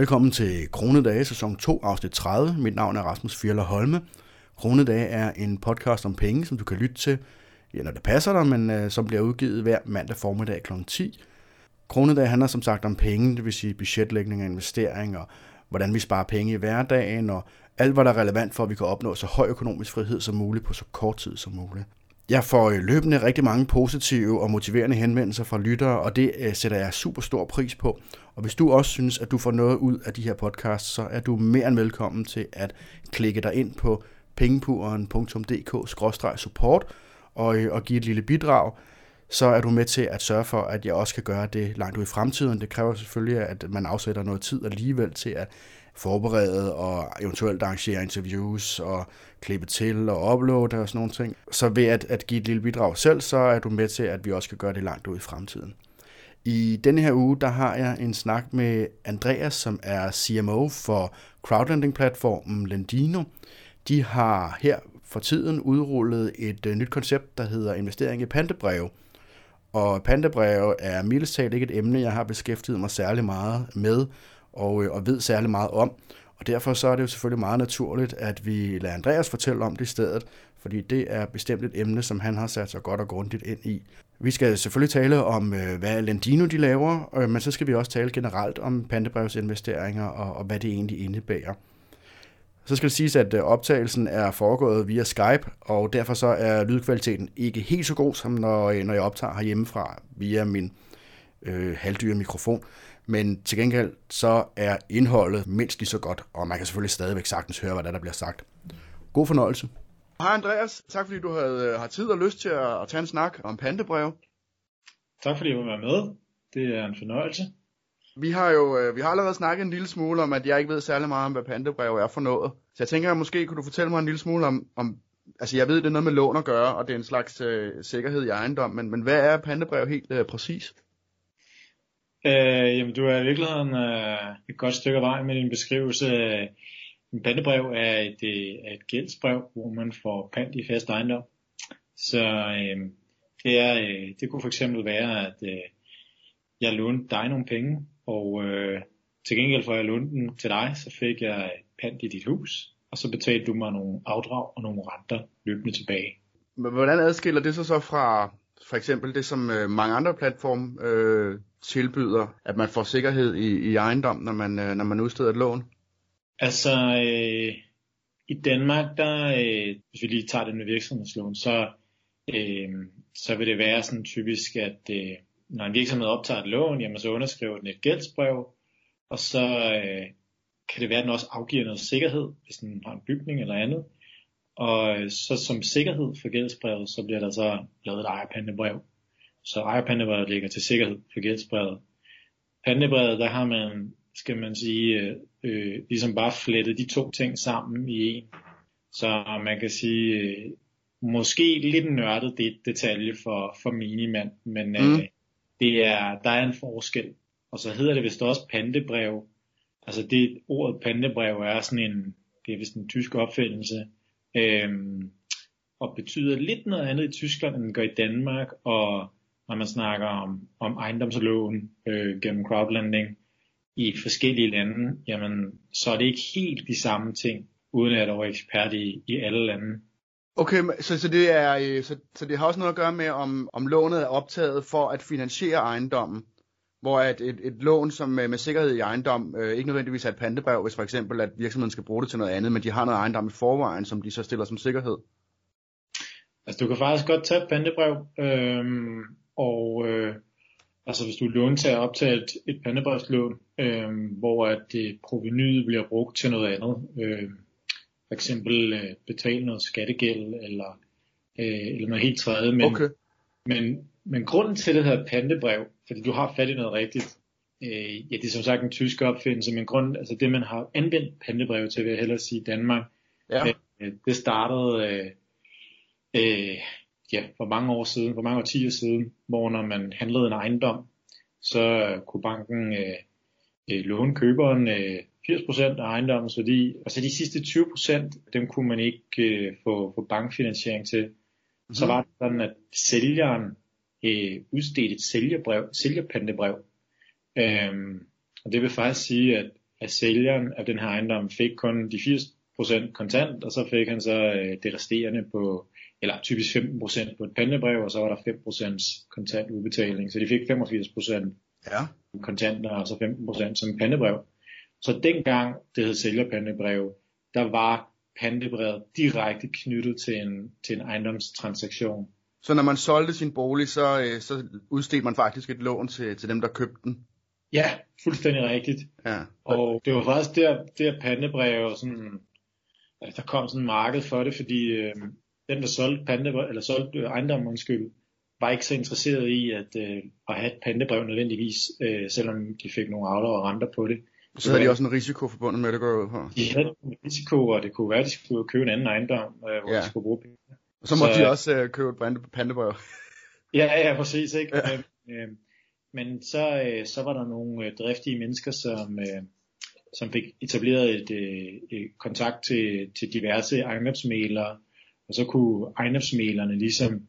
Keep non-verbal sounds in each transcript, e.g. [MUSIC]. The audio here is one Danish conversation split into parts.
Velkommen til Kronedage, sæson 2, afsnit 30. Mit navn er Rasmus Fjeller Holme. Kronedage er en podcast om penge, som du kan lytte til, ja, når det passer dig, men uh, som bliver udgivet hver mandag formiddag kl. 10. Kronedage handler som sagt om penge, det vil sige budgetlægning og investering, og hvordan vi sparer penge i hverdagen, og alt, hvad der er relevant for, at vi kan opnå så høj økonomisk frihed som muligt på så kort tid som muligt. Jeg får øh, løbende rigtig mange positive og motiverende henvendelser fra lyttere, og det øh, sætter jeg super stor pris på. Og hvis du også synes, at du får noget ud af de her podcasts, så er du mere end velkommen til at klikke dig ind på pengepuren.dk-support og, øh, og give et lille bidrag så er du med til at sørge for, at jeg også kan gøre det langt ud i fremtiden. Det kræver selvfølgelig, at man afsætter noget tid alligevel til at forberede og eventuelt arrangere interviews og klippe til og uploade og sådan nogle ting. Så ved at, at give et lille bidrag selv, så er du med til, at vi også kan gøre det langt ud i fremtiden. I denne her uge, der har jeg en snak med Andreas, som er CMO for crowdlending-platformen Lendino. De har her for tiden udrullet et øh, nyt koncept, der hedder investering i pantebreve. Og pantebreve er mildest talt ikke et emne, jeg har beskæftiget mig særlig meget med, og, øh, og ved særlig meget om. Og derfor så er det jo selvfølgelig meget naturligt, at vi lader Andreas fortælle om det i stedet, fordi det er bestemt et emne, som han har sat sig godt og grundigt ind i. Vi skal selvfølgelig tale om, øh, hvad Landino de laver, øh, men så skal vi også tale generelt om pantebrevsinvesteringer og, og hvad det egentlig indebærer. Så skal det siges, at øh, optagelsen er foregået via Skype, og derfor så er lydkvaliteten ikke helt så god, som når, når jeg optager herhjemmefra via min øh, halvdyre mikrofon. Men til gengæld så er indholdet mindst lige så godt, og man kan selvfølgelig stadigvæk sagtens høre, hvad der, der bliver sagt. God fornøjelse. Hej Andreas, tak fordi du havde, har tid og lyst til at, at tage en snak om pantebrev. Tak fordi jeg var med. Det er en fornøjelse. Vi har jo øh, vi har allerede snakket en lille smule om, at jeg ikke ved særlig meget om, hvad pantebrev er for noget. Så jeg tænker, at måske kunne du fortælle mig en lille smule om, om altså jeg ved, det er noget med lån at gøre, og det er en slags øh, sikkerhed i ejendom, men, men hvad er pantebrev helt øh, præcis? Øh, jamen, du er i virkeligheden øh, et godt stykke af vejen med din beskrivelse. Øh, en pantebrev er et, øh, er et gældsbrev, hvor man får pant i fast ejendom. Så øh, det, er, øh, det kunne for eksempel være, at øh, jeg lånte dig nogle penge, og øh, til gengæld for at jeg lånte den til dig, så fik jeg pant i dit hus, og så betalte du mig nogle afdrag og nogle renter løbende tilbage. Men hvordan adskiller det sig så fra for eksempel det, som øh, mange andre platforme øh, tilbyder, at man får sikkerhed i, i ejendom, når man, øh, når man udsteder et lån? Altså, øh, i Danmark, der, øh, hvis vi lige tager det med virksomhedslån, så, øh, så vil det være sådan typisk, at øh, når en virksomhed optager et lån, jamen så underskriver den et gældsbrev, og så øh, kan det være, at den også afgiver noget sikkerhed, hvis den har en bygning eller andet. Og øh, så som sikkerhed for gældsbrevet, så bliver der så lavet et ejerpandebrev. Så ejerpandebrevet ligger til sikkerhed for gældsbrevet. Pandebrevet, der har man, skal man sige, øh, øh, ligesom bare flettet de to ting sammen i en. Så man kan sige, øh, måske lidt nørdet det detalje for, for minimand, men øh, mm. det er, der er en forskel. Og så hedder det vist også pandebrev. Altså det ordet pandebrev er sådan en, det er vist en tysk opfindelse, øhm, og betyder lidt noget andet i Tyskland, end det gør i Danmark, og når man snakker om, om ejendomslån øh, gennem crowdlending i forskellige lande, jamen så er det ikke helt de samme ting, uden at jeg er ekspert i, i alle lande. Okay, så, så, det er, øh, så, så det har også noget at gøre med, om, om lånet er optaget for at finansiere ejendommen, hvor at et, et lån som med, med sikkerhed i ejendom øh, ikke nødvendigvis er et pantebrev, hvis for eksempel at virksomheden skal bruge det til noget andet, men de har noget ejendom i forvejen, som de så stiller som sikkerhed. Altså du kan faktisk godt tage et pantebrev, øh, og øh, altså hvis du låntager optager et, et pantebrevslån, øh, hvor at det provenyet bliver brugt til noget andet, øh, for eksempel øh, betale noget skattegæld eller, øh, eller noget helt tredje. Men, okay. men, men grunden til det her pantebrev, fordi du har fat i noget rigtigt, øh, ja det er som sagt en tysk opfindelse, men grund, altså det man har anvendt pantebrev til, vil jeg hellere sige Danmark, ja. øh, det startede øh, øh, ja, for mange år siden, for mange årtier siden, hvor når man handlede en ejendom, så kunne banken øh, øh, låne køberen øh, 80% af ejendommens værdi, og så de sidste 20%, dem kunne man ikke øh, få, få bankfinansiering til. Mm-hmm. Så var det sådan, at sælgeren øh, udstedte et sælgerbrev, sælgerpantebrev. Øhm, og det vil faktisk sige, at at sælgeren af den her ejendom fik kun de 80% kontant, og så fik han så øh, det resterende på, eller typisk 15% på et pandebrev, og så var der 5% kontant udbetaling. Så de fik 85% Ja. kontanter, og så 15% som pandebrev. Så dengang det hed sælgerpandebrev, der var pandebrevet direkte knyttet til en, til en ejendomstransaktion. Så når man solgte sin bolig, så, øh, så udstedte man faktisk et lån til, til dem, der købte den. Ja, fuldstændig rigtigt. Ja. Og det var faktisk der, der pandebrev, sådan, altså, der kom sådan en marked for det, fordi øh, den, der solgte, pandebrev, eller solgte øh, ejendommen, undskyld, var ikke så interesseret i at, øh, at have et pandebrev nødvendigvis, øh, selvom de fik nogle afler og renter på det. Så havde de også en risiko forbundet med, det går ud på. De havde en risiko, og det kunne være, at de skulle købe en anden ejendom, øh, hvor Ja. de skulle bruge penge. Og så måtte Så- de også øh, købe et pande- pandebrev. [LAUGHS] Ja, ja, præcis, ikke? Ja. Ja. Øh, men så, øh, så var der nogle øh, driftige mennesker, som, øh, som fik etableret et, øh, et kontakt til, til diverse ejendomsmælere, og så kunne ejendomsmælerne ligesom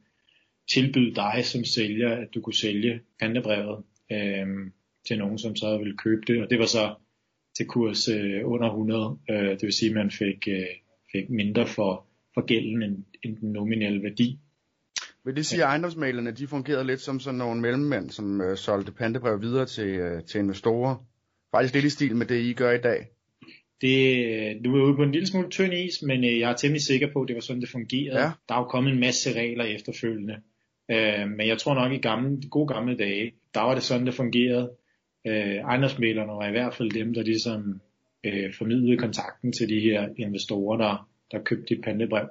tilbyde dig som sælger, at du kunne sælge pandebrevet øh, til nogen, som så ville købe det, og det var så til kurs øh, under 100, øh, det vil sige, at man fik, øh, fik mindre for, for gælden end, end den nominelle værdi. Vil det sige, at ejendomsmalerne de fungerede lidt som sådan nogle mellemmænd, som øh, solgte pandebrev videre til, øh, til investorer? Faktisk lidt i stil med det, I gør i dag. Det, du er ude på en lille smule tynd is, men øh, jeg er temmelig sikker på, at det var sådan, det fungerede. Ja. Der er jo kommet en masse regler efterfølgende. Øh, men jeg tror nok, i gamle, de gode gamle dage, der var det sådan, det fungerede. Øh, ejendomsmælerne var i hvert fald dem, der ligesom øh, formidlede kontakten til de her investorer, der, der købte dit pandebrev.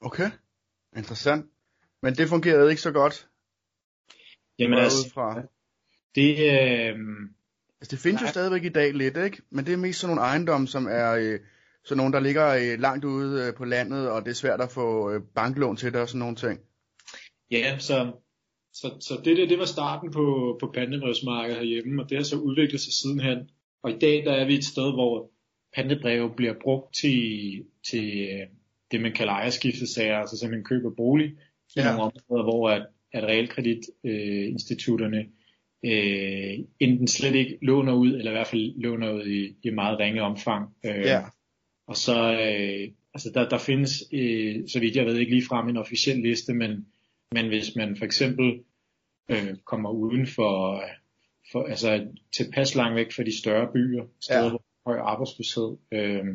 Okay, interessant. Men det fungerede ikke så godt. Jamen altså, fra. det, øh, Altså, det findes jo Nej. stadigvæk i dag lidt, ikke? Men det er mest sådan nogle ejendomme, som er øh, sådan nogle, der ligger øh, langt ude øh, på landet, og det er svært at få øh, banklån til det og sådan nogle ting. Ja, så, så, så det der, det var starten på, på pantebrevsmarkedet herhjemme, og det har så udviklet sig sidenhen. Og i dag, der er vi et sted, hvor pantebreve bliver brugt til, til øh, det, man kalder ejerskiftesager, altså simpelthen køb af bolig, i Ja. nogle områder, hvor at, at realkreditinstitutterne øh, enten slet ikke låner ud, eller i hvert fald låner ud i, i meget ringe omfang. Øh, Ja. og så, øh, altså der, der findes, øh, så vidt jeg ved, ikke lige frem en officiel liste, men, men hvis man for eksempel øh, kommer uden for, for, altså tilpas langt væk fra de større byer, steder Ja. hvor høj arbejdsløshed, øh,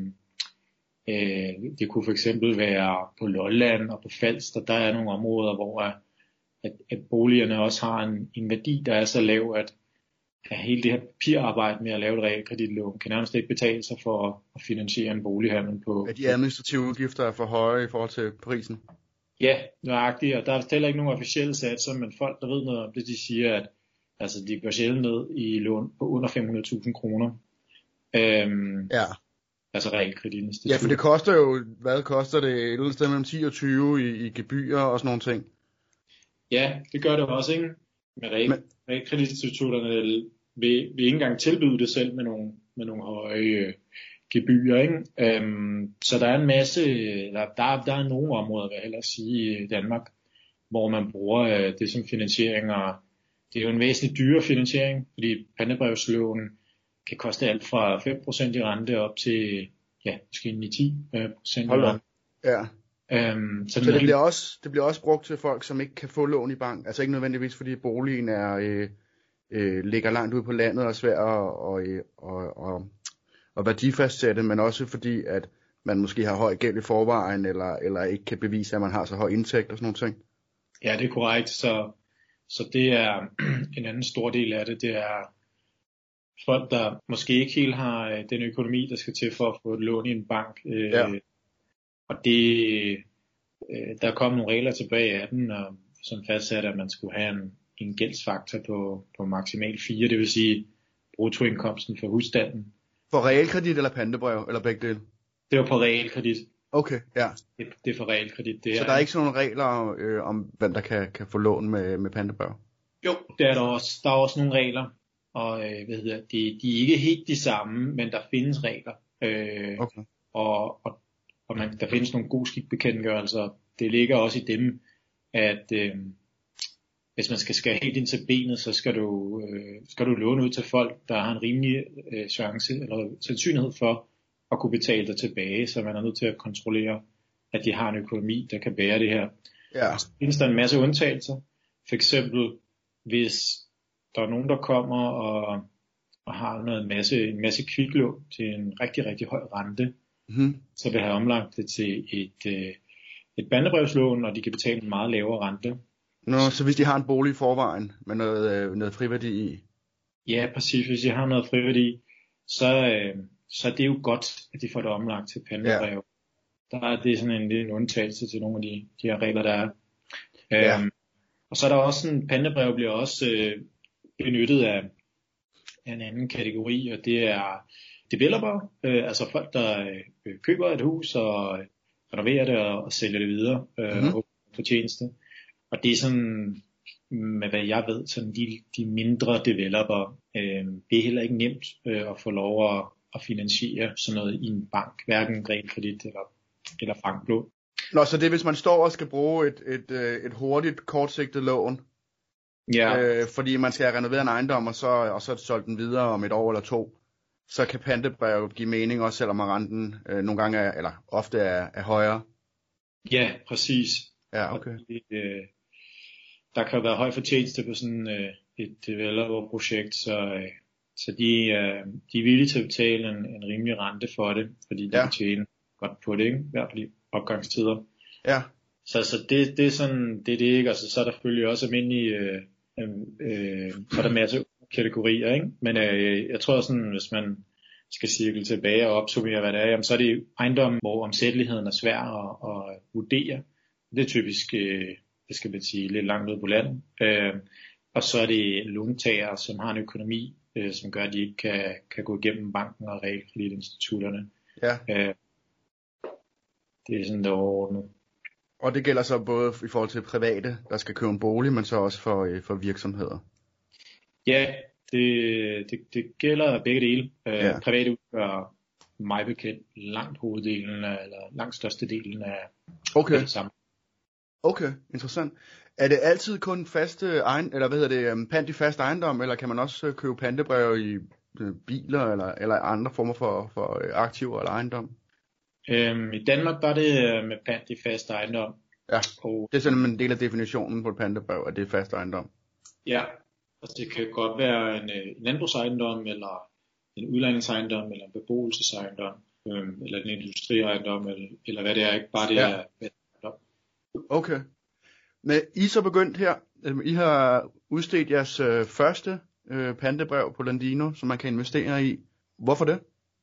øh, det kunne for eksempel være på Lolland og på Falster, der er nogle områder, hvor at, at, boligerne også har en, en værdi, der er så lav, at, at hele det her papirarbejde med at lave et realkreditlån kan nærmest ikke betale sig for at, at finansiere en bolighandel på. At de administrative udgifter er for høje i forhold til prisen. Ja, nøjagtigt, og der er heller ikke nogen officielle satser, men folk, der ved noget om det, de siger, at altså, de går sjældent ned i lån på under 500.000 kroner. Øhm, Ja. altså realkreditinstitut. Ja, for det koster jo, hvad koster det? Et eller andet sted mellem 10 og 20 i, i gebyrer og sådan nogle ting. Ja, det gør det også, ikke? Med real, Men- realkreditinstitutterne vil, vil ikke engang tilbyde det selv med nogle, med nogle høje øh, gebyrer, ikke? Øhm, så der er en masse, der, der, der er nogle områder, vil jeg hellere sige, i Danmark, hvor man bruger øh, det som finansiering, og det er jo en væsentlig dyrere finansiering, fordi pandebrevslån kan koste alt fra 5% i rente op til, ja, måske 9-10% i Hold da. rente. Ja. Øhm, så, Så det bliver, også, det bliver også brugt til folk, som ikke kan få lån i bank. Altså ikke nødvendigvis, fordi boligen er, øh, øh, ligger langt ude på landet og er svær at og, og, og, og værdifastsætte, men også fordi, at man måske har høj gæld i forvejen, eller, eller ikke kan bevise, at man har så høj indtægt og sådan nogle ting. Ja, det er korrekt. Så, så det er [CLEARS THROAT] en anden stor del af det. Det er folk, der måske ikke helt har øh, den økonomi, der skal til for at få et lån i en bank. Øh, Ja. Og det, øh, der kom nogle regler tilbage af den, og, som fastsatte, at man skulle have en, en gældsfaktor på, på maksimalt 4, det vil sige bruttoindkomsten for husstanden. For realkredit eller pantebrev, eller begge dele? Det var på realkredit. Okay, ja. Det, det er for realkredit. Det Så der er ikke sådan nogle regler øh, om, hvem der kan, kan få lån med, med pantebrev? Jo, det er der også. Der er også nogle regler, og øh, hvad hedder det, de er ikke helt de samme, men der findes regler. Øh, Okay. og, og, og man, der findes nogle god skikbekendtgørelser. Det ligger også i dem, at, øh, hvis man skal skære helt ind til benet, så skal du, øh, skal du låne ud til folk, der har en rimelig øh, chance eller sandsynlighed for at kunne betale dig tilbage, så man er nødt til at kontrollere, at de har en økonomi, der kan bære det her. Ja. Så findes der en masse undtagelser. For eksempel, hvis der er nogen, der kommer og, og har noget masse, en masse kviklån til en rigtig, rigtig høj rente, Mm-hmm. så vil have omlagt det til et, øh, et bandebrevslån, og de kan betale en meget lavere rente. Nå, så hvis de har en bolig i forvejen med noget, øh, noget friværdi i. Ja, præcis. Hvis de har noget friværdi, så, øh, så er det jo godt, at de får det omlagt til pandebrev. Ja. Der er det sådan en lille undtagelse til nogle af de, de her regler, der er. Ja. Øhm, og så er der også en pandebrev bliver også øh, benyttet af, af en anden kategori, og det er developer, øh, altså folk, der øh, køber et hus og øh, renoverer det og, og sælger det videre øh, Mhm. mm-hmm. for tjeneste. Og det er sådan, med hvad jeg ved, sådan de, de mindre developer, øh, det er heller ikke nemt øh, at få lov at, at finansiere sådan noget i en bank, hverken realkredit eller, eller banklån. Nå, så det er, hvis man står og skal bruge et, et, øh, et hurtigt, kortsigtet lån, Ja, øh, fordi man skal have renoveret en ejendom, og så, og så solgt den videre om et år eller to, så kan pantebrev give mening, også selvom renten øh, nogle gange er, eller ofte er, er højere. ja, præcis. Ja, okay. Og Det, øh, der kan være høj fortjeneste på sådan øh, et developer-projekt, så, øh, så de, øh, de er villige til at betale en, en rimelig rente for det, fordi de Ja. kan tjene godt på det, ikke? i hvert fald i opgangstider. Ja, Så, så det, det er sådan, det er det ikke, altså så er der selvfølgelig også almindelige, øh, øh, øh, så er der masser kategorier, ikke? men øh, jeg tror sådan, hvis man skal cirkle tilbage og opsummere, hvad det er, jamen, så er det ejendom, hvor omsætteligheden er svær at, at vurdere. Det er typisk, øh, det skal man sige, lidt langt ude på landet. Øh, og så er det låntager, som har en økonomi, øh, som gør, at de ikke kan, kan gå igennem banken og realkreditinstitutterne. ja. Øh, det er sådan det overordnet. Og det gælder så både i forhold til private, der skal købe en bolig, men så også for, øh, for virksomheder. Ja, det, det, det gælder begge dele. Øh, Ja. Private udgør mig bekendt langt hoveddelen, af, eller langt størstedelen af Okay, det samme. okay, interessant. Er det altid kun faste egen, eller hvad hedder det, øhm, pant i fast ejendom, eller kan man også øh, købe pantebrev i øh, biler, eller, eller andre former for, for øh, aktiver eller ejendom? Øhm, I Danmark der er det øh, med pant i fast ejendom. Ja. Og Det er sådan en del af definitionen på et pantebrev, at det er fast ejendom. ja, altså det kan godt være en, øh, en landbrugsejendom, eller en udlejningsejendom, eller en beboelsesejendom, øhm, eller en industriejendom, eller, eller hvad det er, ikke bare det Ja. er ejendom. Okay. Men I så begyndt her, øhm, I har udstedt jeres øh, første øh, pantebrev på Landino, som man kan investere i. Hvorfor det?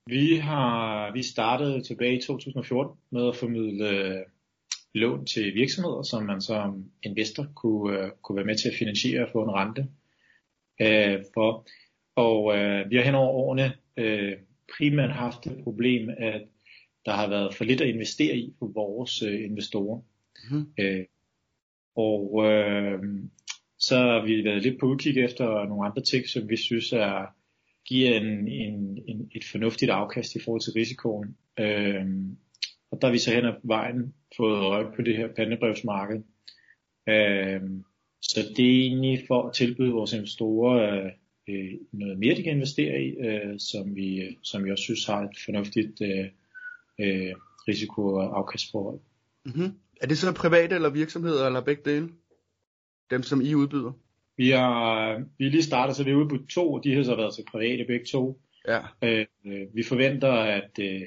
Vi har vi startede tilbage i 2014 med at formidle øh, lån til virksomheder, som man som investor kunne, øh, kunne være med til at finansiere og få en rente øh, for. Og øh, vi har hen over årene øh, primært haft det problem, at der har været for lidt at investere i for vores øh, investorer. Mhm. Øh, og øh, så har vi været lidt på udkig efter nogle andre ting, som vi synes er giver en, en, en, et fornuftigt afkast i forhold til risikoen. Øhm, og der har vi så hen ad vejen fået øje på det her pandebrevsmarked. Øhm, så det er egentlig for at tilbyde vores investorer øh, noget mere, de kan investere i, øh, som, vi, som vi også synes har et fornuftigt øh, øh, risiko- og afkastforhold. Mm-hmm. Er det så private eller virksomheder, eller begge dele? Dem, som I udbyder? Vi har vi er lige startet, så vi er ude på to, og de har så været til private begge to. Ja. Øh, øh, vi forventer, at, øh,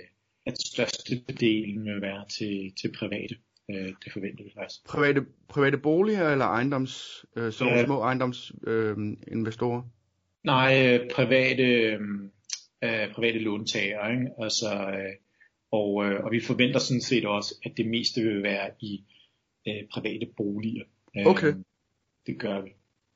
at størstedelen vil være til, til private. Øh, det forventer vi faktisk. Private, private boliger eller ejendoms, øh, sådan Ja. små ejendomsinvestorer? Øh? Nej, øh, private, øh, øh, private låntager. Ikke? Altså, øh, og, øh, og vi forventer sådan set også, at det meste vil være i øh, private boliger. Øh, Okay. Det gør vi.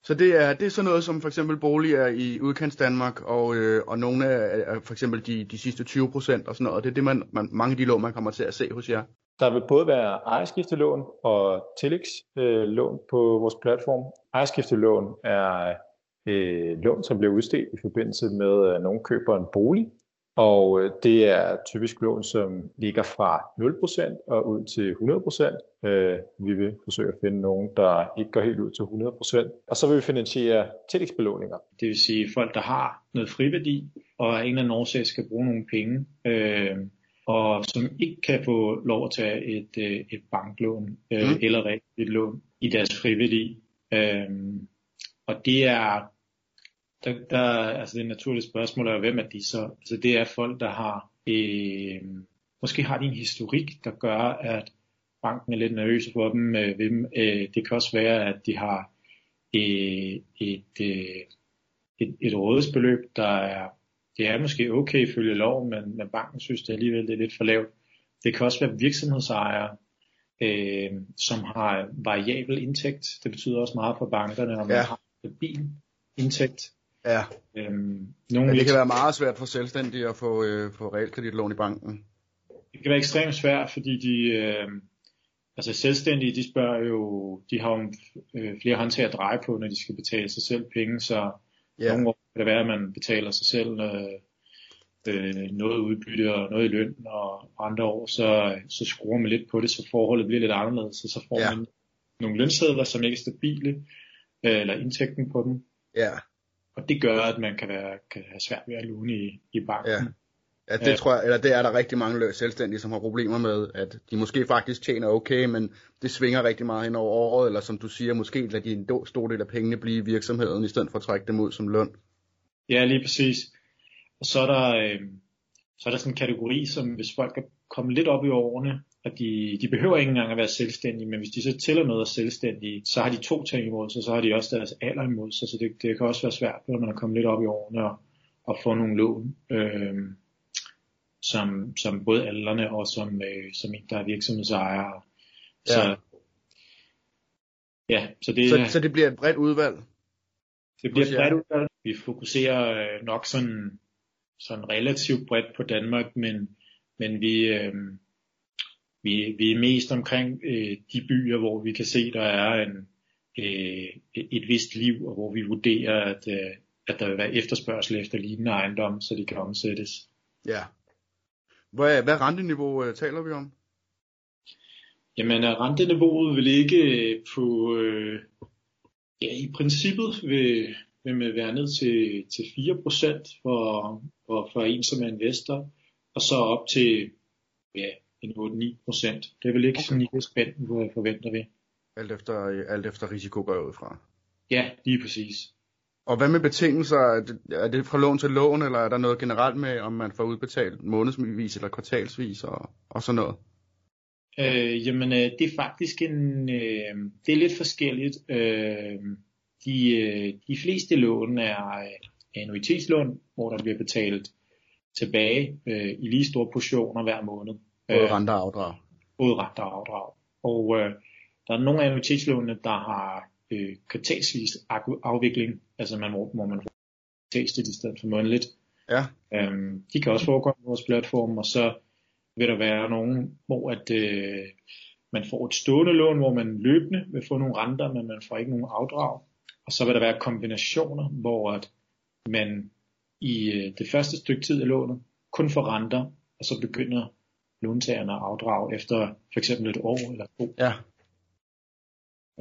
Så det er, det er sådan noget som for eksempel boliger i udkants Danmark, og, øh, og nogle af, for eksempel de, de sidste 20 procent og sådan noget. Det er det, man, man, mange af de lån, man kommer til at se hos jer. Der vil både være ejerskiftelån og tillægslån på vores platform. Ejerskiftelån er øh, lån, som bliver udstedt i forbindelse med, at nogen køber en bolig, og øh, det er typisk lån, som ligger fra 0% og ud til 100%. Øh, vi vil forsøge at finde nogen, der ikke går helt ud til 100%. Og så vil vi finansiere tillægsbelåninger. Det vil sige folk, der har noget friværdi, og af en eller anden årsag skal bruge nogle penge, øh, og som ikke kan få lov at tage et, øh, et banklån øh, mm. eller et lån i deres friværdi. Øh, og det er der, der, altså det naturlige spørgsmål er, hvem er de så? Altså det er folk, der har, øh, måske har de en historik, der gør, at banken er lidt nervøs for dem. Øh, øh, det kan også være, at de har øh, et, øh, et, et rådighedsbeløb, der er, det er måske okay ifølge lov, men, men banken synes det alligevel det er lidt for lavt. Det kan også være virksomhedsejere, øh, som har variabel indtægt. Det betyder også meget for bankerne, ja. man har stabil indtægt. Ja. Øhm, nogle ja, det kan være meget svært for selvstændige at få, øh, få realkreditlån i banken. Det kan være ekstremt svært, fordi de, øh, altså selvstændige, de spørger jo, de har jo øh, flere håndtag at dreje på, når de skal betale sig selv penge, så ja. nogle år kan det være, at man betaler sig selv øh, øh, noget udbytte og noget i løn, og andre år, så, så skruer man lidt på det, så forholdet bliver lidt anderledes, og så får ja. man nogle lønsedler, som ikke er stabile, øh, eller indtægten på dem. Ja. Og det gør, at man kan, være, kan have svært ved at låne i, i banken. Ja. Ja, det tror jeg, eller det er der rigtig mange selvstændige, som har problemer med, at de måske faktisk tjener okay, men det svinger rigtig meget hen over året, eller som du siger, måske lader de en stor del af pengene blive i virksomheden, i stedet for at trække dem ud som løn. Ja, lige præcis. Og så er der, øh, så er der sådan en kategori, som hvis folk er kommet lidt op i årene, at de, de behøver ikke engang at være selvstændige, men hvis de så tæller noget af selvstændige, så har de to ting imod sig, så har de også deres alder imod sig, så det, det kan også være svært, når man er kommet lidt op i årene og, og få nogle lån, øh, som, som både aldrende og som, øh, som en, der er virksomhedsejer. Ja. Så, ja, så, det, så, så det bliver et bredt udvalg? Det bliver et bredt udvalg. Vi fokuserer øh, nok sådan, sådan relativt bredt på Danmark, men, men vi, øh, vi, vi er mest omkring øh, de byer, hvor vi kan se, der er en, øh, et vist liv, og hvor vi vurderer, at, øh, at der vil være efterspørgsel efter lignende ejendom, så de kan omsættes. Ja. Hvad, hvad renteniveau øh, taler vi om? Jamen, renteniveauet vil ikke øh, på, øh, ja, i princippet vil, vil man være ned til, til 4% for, for, for en som er investor, og så op til ja, en 8-9 procent. Det er vel ikke okay. sådan i jeg forventer vi. Alt efter, alt efter risiko går jeg ud fra. Ja, lige præcis. Og hvad med betingelser? Er det fra lån til lån, eller er der noget generelt med, om man får udbetalt månedsvis eller kvartalsvis og, og sådan noget? Øh, jamen, øh, det er faktisk en, øh, det er lidt forskelligt. Øh, de, øh, de fleste lån er øh, annuitetslån, hvor der bliver betalt tilbage øh, i lige store portioner hver måned. Både øh, renter og afdrag. Både renter og afdrag. Og øh, der er nogle af annuitetslånene, der har øh, kvartalsvis afvikling, altså man må, må man kvartalsligt i stedet for månedligt. Ja. Øhm, de kan også forekomme på vores platform, og så vil der være nogen, hvor at, øh, man får et stående lån, hvor man løbende vil få nogle renter, men man får ikke nogen afdrag. Og så vil der være kombinationer, hvor at man i øh, det første stykke tid af lånet kun får renter, og så begynder låntagerne afdrag efter for eksempel et år eller to. Ja.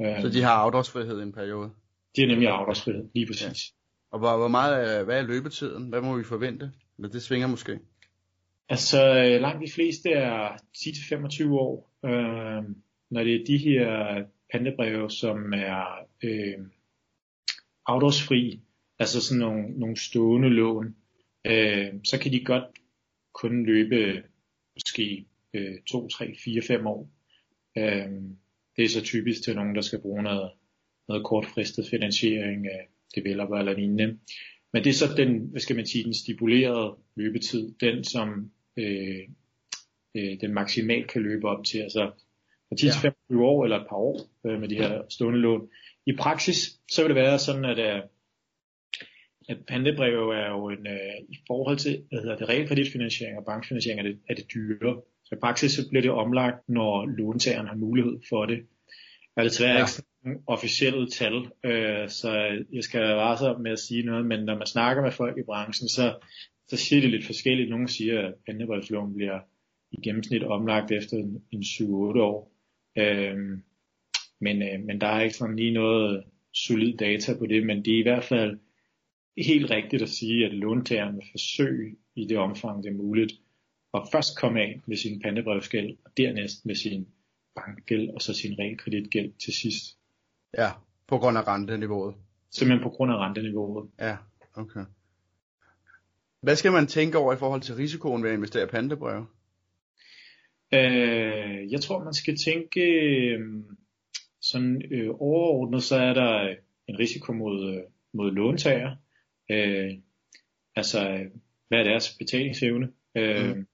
Øh, så de har afdragsfrihed i en periode? De har nemlig afdragsfrihed, lige præcis. Ja. Og hvor, hvor meget hvad er løbetiden? Hvad må vi forvente? Eller det svinger måske? Altså langt de fleste er 10-25 år. Øh, når det er de her pantebreve, som er øh, afdragsfri, altså sådan nogle, nogle stående lån, øh, så kan de godt kun løbe måske øh, 2, 3, 4, 5 år. Øh, det er så typisk til nogen, der skal bruge noget, noget kortfristet finansiering af developer eller lignende. Men det er så den, hvad skal man sige, den stipulerede løbetid, den som øh, øh, den maksimalt kan løbe op til, altså fra 10 til 25 år eller et par år øh, med de her stående lån. I praksis, så vil det være sådan, at, øh, at pantebreve er jo en, øh, i forhold til, hvad hedder det, realkreditfinansiering og bankfinansiering er det, er det dyre. Så i praksis så bliver det omlagt, når låntageren har mulighed for det. Er det desværre ja. ikke officielle tal, øh, så jeg skal være varsom med at sige noget, men når man snakker med folk i branchen, så, så siger det lidt forskelligt. Nogle siger, at pantebrevslån bliver i gennemsnit omlagt efter en, en 7-8 år. Øhm, men, øh, men der er ikke sådan lige noget solid data på det, men det er i hvert fald helt rigtigt at sige, at låntageren vil forsøge i det omfang, det er muligt, at først komme af med sin pantebrevsgæld, og dernæst med sin bankgæld, og så sin realkreditgæld til sidst. Ja, på grund af renteniveauet. Simpelthen på grund af renteniveauet. Ja, okay. Hvad skal man tænke over i forhold til risikoen ved at investere i pantebreve? Øh, jeg tror, man skal tænke øh, sådan øh, overordnet, så er der en risiko mod, øh, mod låntager. Øh, altså, hvad er deres betalingsevne? Øh, mm.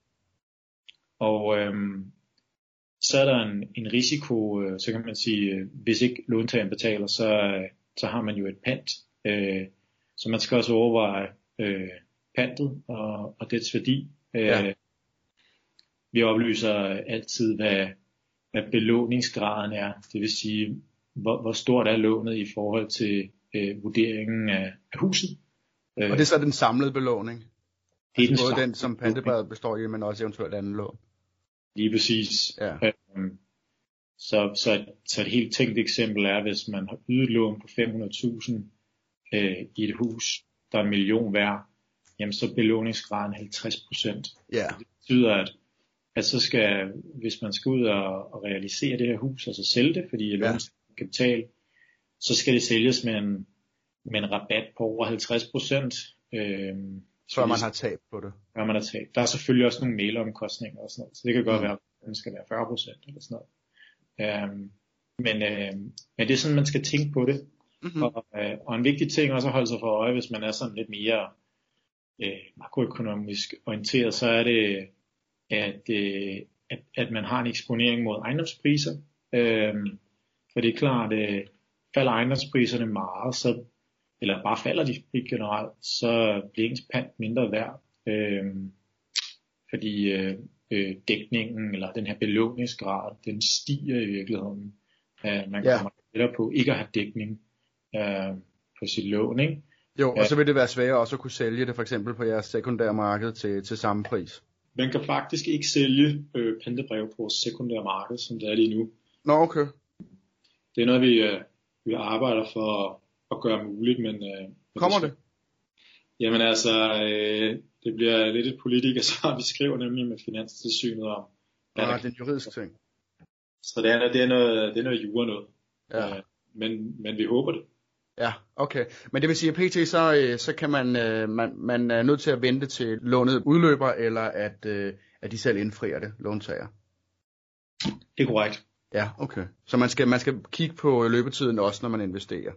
Og øh, så er der en, en risiko, øh, så kan man sige, øh, hvis ikke låntageren betaler, så, så har man jo et pant. Øh, så man skal også overveje øh, pantet og, og dets værdi. Øh, ja. Vi oplyser altid, hvad, hvad belåningsgraden er. Det vil sige, hvor, hvor stort er lånet i forhold til øh, vurderingen af, af huset. Og det er så den samlede belåning? Det er altså den både den, som pantebrevet består i, men også eventuelt anden lån? Lige præcis. Ja. Øhm, så, så, et, så et helt tænkt eksempel er, hvis man har ydet lån på 500.000 øh, i et hus, der er en million værd, jamen så er belåningsgraden 50 procent. Ja. Det betyder, at, at så skal, hvis man skal ud og, og realisere det her hus, altså sælge det, fordi ja. lånskapital, så skal det sælges med en, med en rabat på over 50 procent. Øhm, før man har tab på det. Før man har tab. Der er selvfølgelig også nogle mailomkostninger og sådan noget, så det kan godt mm. være, at den skal være 40 procent eller sådan noget. Øhm, men, øh, men det er sådan, man skal tænke på det. Mm-hmm. Og, øh, og en vigtig ting også at holde sig for øje, hvis man er sådan lidt mere øh, makroøkonomisk orienteret, så er det, at, øh, at, at man har en eksponering mod ejendomspriser. Øh, for det er klart, at øh, falder ejendomspriserne meget, så, eller bare falder de ikke generelt, så bliver ens pant mindre værd. Øh, fordi øh, øh, dækningen eller den her belåningsgrad, den stiger i virkeligheden. Øh, man kommer ja. på ikke at have dækning øh, på sit lån. Ikke? Jo, og så vil det være sværere også at kunne sælge det for eksempel på jeres sekundære marked til, til samme pris. Man kan faktisk ikke sælge øh, pantebrev på sekundære marked, som det er lige nu. Nå, okay. Det er noget, vi, øh, vi arbejder for at, gøre muligt, men... Øh, Kommer det? Jamen altså, øh, det bliver lidt et politikersvar, [LAUGHS] vi skriver nemlig med Finanstilsynet om. Ja, det er en juridisk ting. Så det er, det er noget, det er noget jura noget. Ja. Øh, men, men vi håber det. Ja, okay. Men det vil sige, at pt. så, øh, så kan man, øh, man, man er nødt til at vente til lånet udløber, eller at, øh, at de selv indfrier det, låntager. Det er korrekt. Ja, okay. Så man skal, man skal kigge på løbetiden også, når man investerer.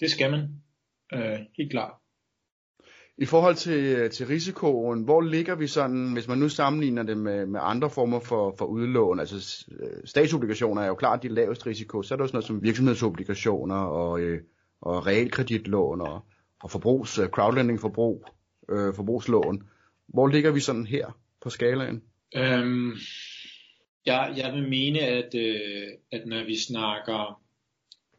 Det skal man. Øh, helt klart. I forhold til, til risikoen, hvor ligger vi sådan, hvis man nu sammenligner det med, med andre former for, for udlån, altså statsobligationer er jo klart de laveste risiko, så er der jo sådan noget som virksomhedsobligationer og, øh, og realkreditlån og, og forbrugs, øh, crowdlending forbrug, øh, forbrugslån. Hvor ligger vi sådan her på skalaen? Øhm, jeg, jeg vil mene, at, øh, at når vi snakker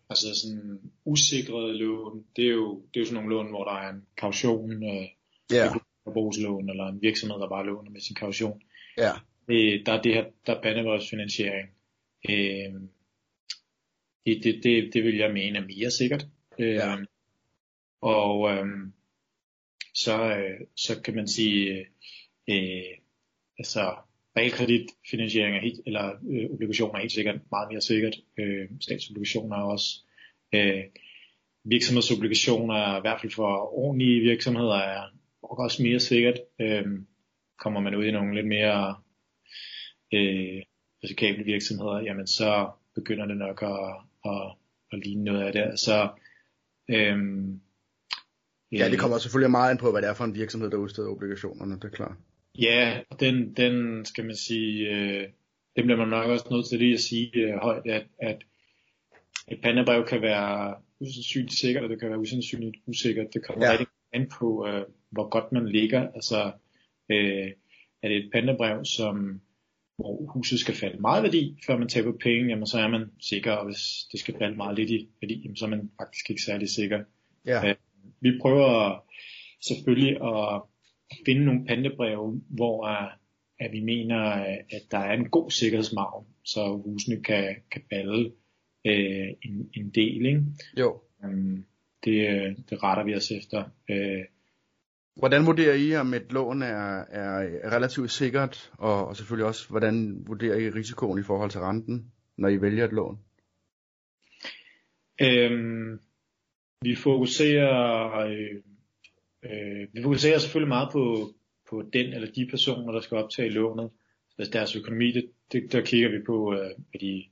Altså sådan usikrede lån, det er jo, det er jo sådan nogle lån, hvor der er en kaution, øh, yeah. forbrugslån, eller en virksomhed, der bare låner med sin kaution. Ja. Øh, der er det her, der er pantebrevsfinansiering. Øh, det, det, det, det vil jeg mene er mere sikkert. Øh, ja. Og øh, så, øh, så kan man sige, øh, altså realkreditfinansiering er helt, eller øh, obligationer er helt sikkert meget mere sikkert. Øh, statsobligationer er også. Øh, virksomhedsobligationer er i hvert fald for ordentlige virksomheder er også mere sikkert. Øh, kommer man ud i nogle lidt mere øh, risikable virksomheder, jamen så begynder det nok at, at, at ligne noget af det. Så øh, Ja, det kommer selvfølgelig meget ind på, hvad det er for en virksomhed, der udsteder obligationerne, det er klart. Ja, den, den skal man sige, øh, det bliver man nok også nødt til lige at sige øh, højt, at, at et pandebrev kan være usandsynligt sikkert, og det kan være usandsynligt usikkert. Det kommer ja. rigtig an på, øh, hvor godt man ligger. Altså, øh, er det et pandebrev, som hvor huset skal falde meget værdi, før man taber penge, jamen så er man sikker, og hvis det skal falde meget lidt i værdi, jamen så er man faktisk ikke særlig sikker. Ja. Øh, vi prøver selvfølgelig at at finde nogle pantebreve, hvor uh, at vi mener, at der er en god sikkerhedsmargin, så husene kan, kan balle uh, en, en del. Ikke? Jo. Um, det, det retter vi os efter. Uh, Hvordan vurderer I, om et lån er, er relativt sikkert, og, og selvfølgelig også, hvordan vurderer I risikoen i forhold til renten, når I vælger et lån? Øhm, vi fokuserer øh, øh, vi fokuserer selvfølgelig meget på, på den eller de personer, der skal optage lånet. Altså deres økonomi, det, det, der kigger vi på, øh, er de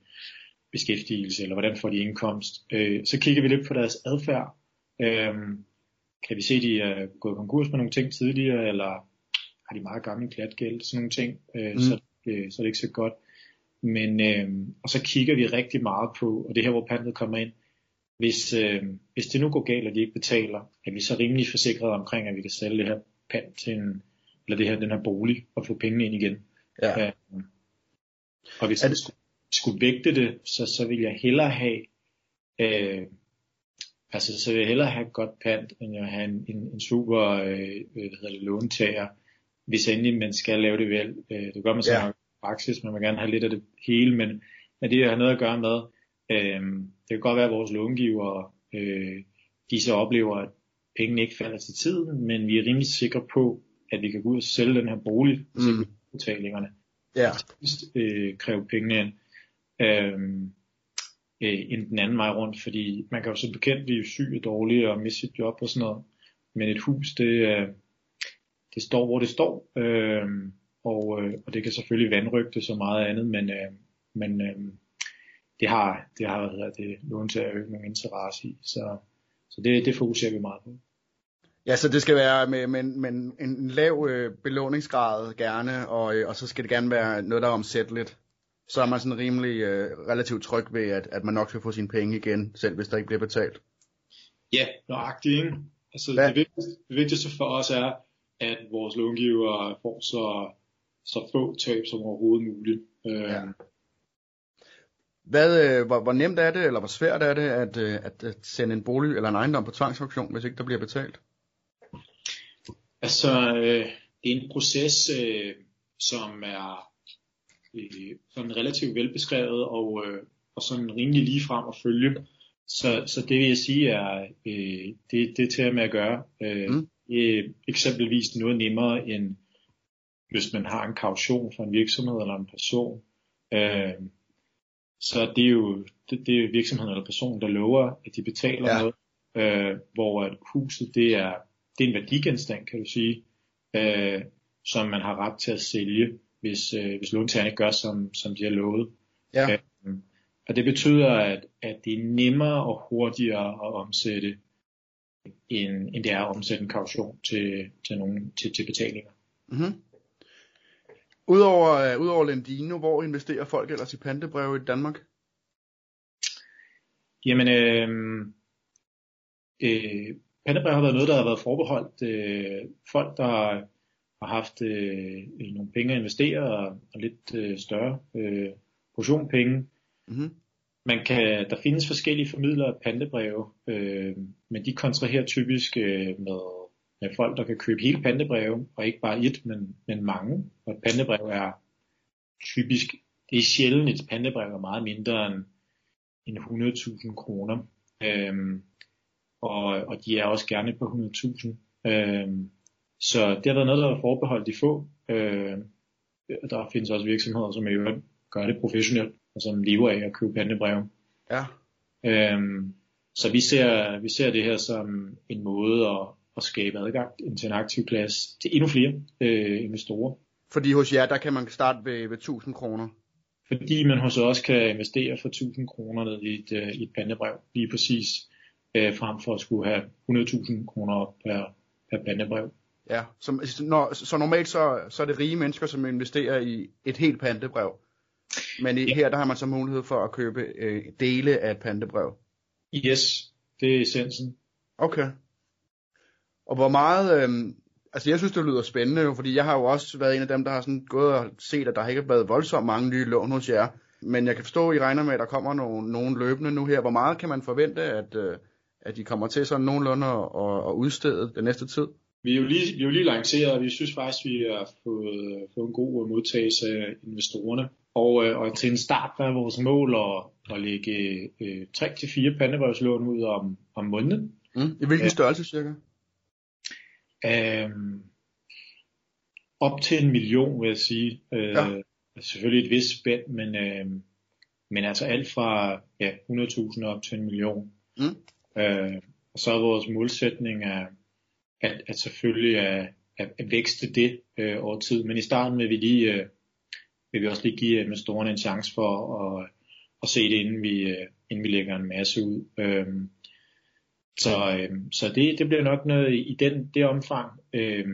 beskæftigelse, eller hvordan får de indkomst. Øh, så kigger vi lidt på deres adfærd. Øh, kan vi se, at de er gået konkurs med nogle ting tidligere, eller har de meget gammel klatgæld, sådan nogle ting, øh, mm. så, øh, så er det ikke så godt. Men, øh, og så kigger vi rigtig meget på, og det her, hvor pantet kommer ind, hvis, øh, hvis det nu går galt, og de ikke betaler, er vi så rimelig forsikret omkring, at vi kan sælge det her pant til en, eller det her, den her bolig, og få pengene ind igen. Ja. Øh, og hvis jeg skulle, skulle vægte det, så, så vil jeg hellere have, øh, altså så vil jeg hellere have et godt pant, end at have en, en, en super øh, hvad hedder det, låntager, hvis endelig man skal lave det vel. Øh, det gør man så ja. nok praksis, man vil gerne have lidt af det hele, men, men det har noget at gøre med, øh, det kan godt være, at vores långiver, øh, de så oplever, at pengene ikke falder til tiden, men vi er rimelig sikre på, at vi kan gå ud og sælge den her bolig til mm. betalingerne. Ja. Øh, kræve pengene ind. Øh, øh, end den anden vej rundt, fordi man kan jo så bekendt blive syg og dårlig og miste sit job og sådan noget. Men et hus, det, øh, det står, hvor det står, øh, og, øh, og det kan selvfølgelig vandrygte så meget andet, men, øh, men øh, det har, det har hvad det, låntager jo ikke nogen interesse i, så, så det, det fokuserer vi meget på. Ja, så det skal være med, med, med en lav øh, belåningsgrad gerne, og, øh, og så skal det gerne være noget, der er omsætteligt. Så er man sådan rimelig øh, relativt tryg ved, at, at man nok skal få sine penge igen, selv hvis der ikke bliver betalt. Ja, nøjagtigt, ikke? Altså, ja. det, vigtigste, det vigtigste for os er, at vores långiver får så, så få tab som overhovedet muligt. Øh, ja. Hvad, øh, hvor, hvor nemt er det, eller hvor svært er det, at, øh, at, at sende en bolig eller en ejendom på tvangsauktion, hvis ikke der bliver betalt? Altså, øh, det er en proces, øh, som er øh, sådan relativt velbeskrevet og, øh, og sådan rimelig lige frem at følge. Så, så det vil jeg sige er, øh, det, det er til med at gøre. Øh, mm. er eksempelvis noget nemmere end hvis man har en kaution for en virksomhed eller en person. Øh, så det er jo det, det er virksomheden eller personen, der lover, at de betaler ja. noget, øh, hvor at huset det er, det er en værdigenstand, kan du sige, øh, som man har ret til at sælge, hvis, øh, hvis låntagerne ikke gør, som, som de har lovet. Ja. Øh, og det betyder, at, at det er nemmere og hurtigere at omsætte, end, end det er at omsætte en kaution til, til, nogen, til, til betalinger. Mm-hmm. Udover, uh, udover Lendino, hvor investerer folk ellers i pantebreve i Danmark? Jamen, øh, øh, pantebreve har været noget, der har været forbeholdt øh, folk, der har haft øh, nogle penge at investere og, og lidt øh, større øh, portion penge. Mm-hmm. Man kan, der findes forskellige formidlere af pantebreve, øh, men de kontraherer typisk øh, med med folk, der kan købe hele pantebreve, og ikke bare et, men, men mange. Og et pantebrev er typisk, det er sjældent et pantebrev er meget mindre end, end 100.000 kroner. Øhm, og, og de er også gerne på 100.000. Øhm, så det har været noget, der er forbeholdt de få. Øhm, der findes også virksomheder, som jo gør det professionelt, og som lever af at købe pantebreve. Ja. Øhm, så vi ser, vi ser det her som en måde at, at skabe adgang til en aktiv klasse til endnu flere øh, investorer. Fordi hos jer, der kan man starte ved, ved 1000 kroner? Fordi man hos os kan investere for 1000 kroner ned i et, øh, i et pandebrev, lige præcis, øh, frem for at skulle have 100.000 kroner per, per pandebrev. Ja, så, når, så normalt så, så er det rige mennesker, som investerer i et helt pandebrev. Men i, ja. her der har man så mulighed for at købe øh, dele af et pandebrev. Yes, det er essensen. Okay. Og hvor meget, øh, altså jeg synes det lyder spændende jo, fordi jeg har jo også været en af dem, der har sådan gået og set, at der ikke har været voldsomt mange nye lån hos jer. Men jeg kan forstå, at I regner med, at der kommer nogle, nogle løbende nu her. Hvor meget kan man forvente, at, øh, at de kommer til sådan nogenlunde at, at udstede den næste tid? vi er jo lige, vi er jo lige lanceret, og vi synes faktisk, vi har fået, fået en god modtagelse af investorerne. Og, øh, og til en start var vores mål at, at lægge øh, 3-4 pandebrevslån ud om, om måneden. Mm. I hvilken størrelse cirka? Øhm, op til en million, vil jeg sige. Øh, ja. Selvfølgelig et vist spænd, men, øh, men altså alt fra ja, 100.000 op til en million. Mm. Øh, og så er vores målsætning at, at, at selvfølgelig at, at, at vækste det øh, over tid. Men i starten vil vi lige øh, vil vi også lige give investorerne en chance for at, at se det, inden vi, øh, inden vi lægger en masse ud. Øh, så, øh, så det, det bliver nok noget i den, det omfang. Øh,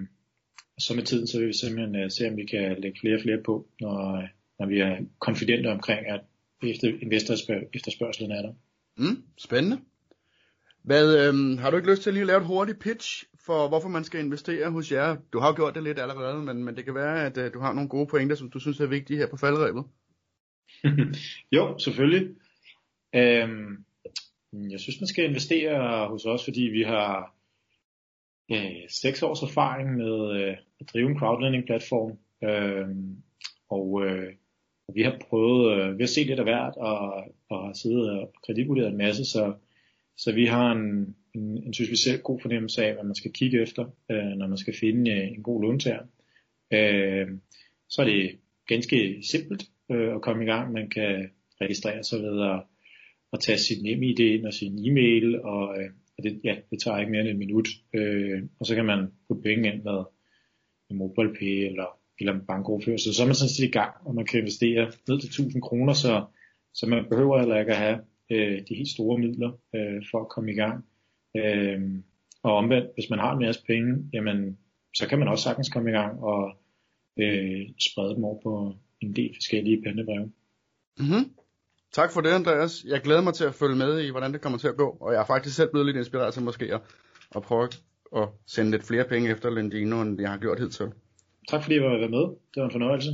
så med tiden, så vil vi simpelthen uh, se, om vi kan lægge flere og flere på, når, når vi er konfidente omkring, at efter, efterspørgselen er der. Mm, spændende. Hvad, øhm, har du ikke lyst til at lige lave et hurtigt pitch for, hvorfor man skal investere hos jer? Du har jo gjort det lidt allerede, men, men det kan være, at øh, du har nogle gode pointer, som du synes er vigtige her på faldrebet. [LAUGHS] jo, selvfølgelig. Øhm, jeg synes, man skal investere hos os, fordi vi har øh, seks års erfaring med øh, at drive en crowdlending-platform. Øh, og øh, vi har prøvet, øh, vi har set lidt af hvert, og, og har siddet og kreditvurderet en masse, så, så vi har en, en, en, synes vi selv, god fornemmelse af, hvad man skal kigge efter, øh, når man skal finde øh, en god låntager. Øh, så er det ganske simpelt øh, at komme i gang. Man kan registrere sig ved at, at tage sit nem idé ind og sin e-mail, og, øh, og det, ja, det tager ikke mere end en minut. Øh, og så kan man putte penge ind med, med MobilePay eller, eller en bankoverførsel. Så er man sådan set i gang, og man kan investere ned til 1000 kroner, så, så man behøver heller ikke at have øh, de helt store midler øh, for at komme i gang. Øh, og omvendt, hvis man har en masse penge, jamen, så kan man også sagtens komme i gang og øh, sprede dem over på en del forskellige pennebreve. Mm-hmm. Tak for det, Andreas. Jeg glæder mig til at følge med i, hvordan det kommer til at gå, og jeg er faktisk selv blevet lidt inspireret til måske at, at prøve at sende lidt flere penge efter Lendino, end jeg har gjort hidtil. Tak fordi I var med. Det var en fornøjelse.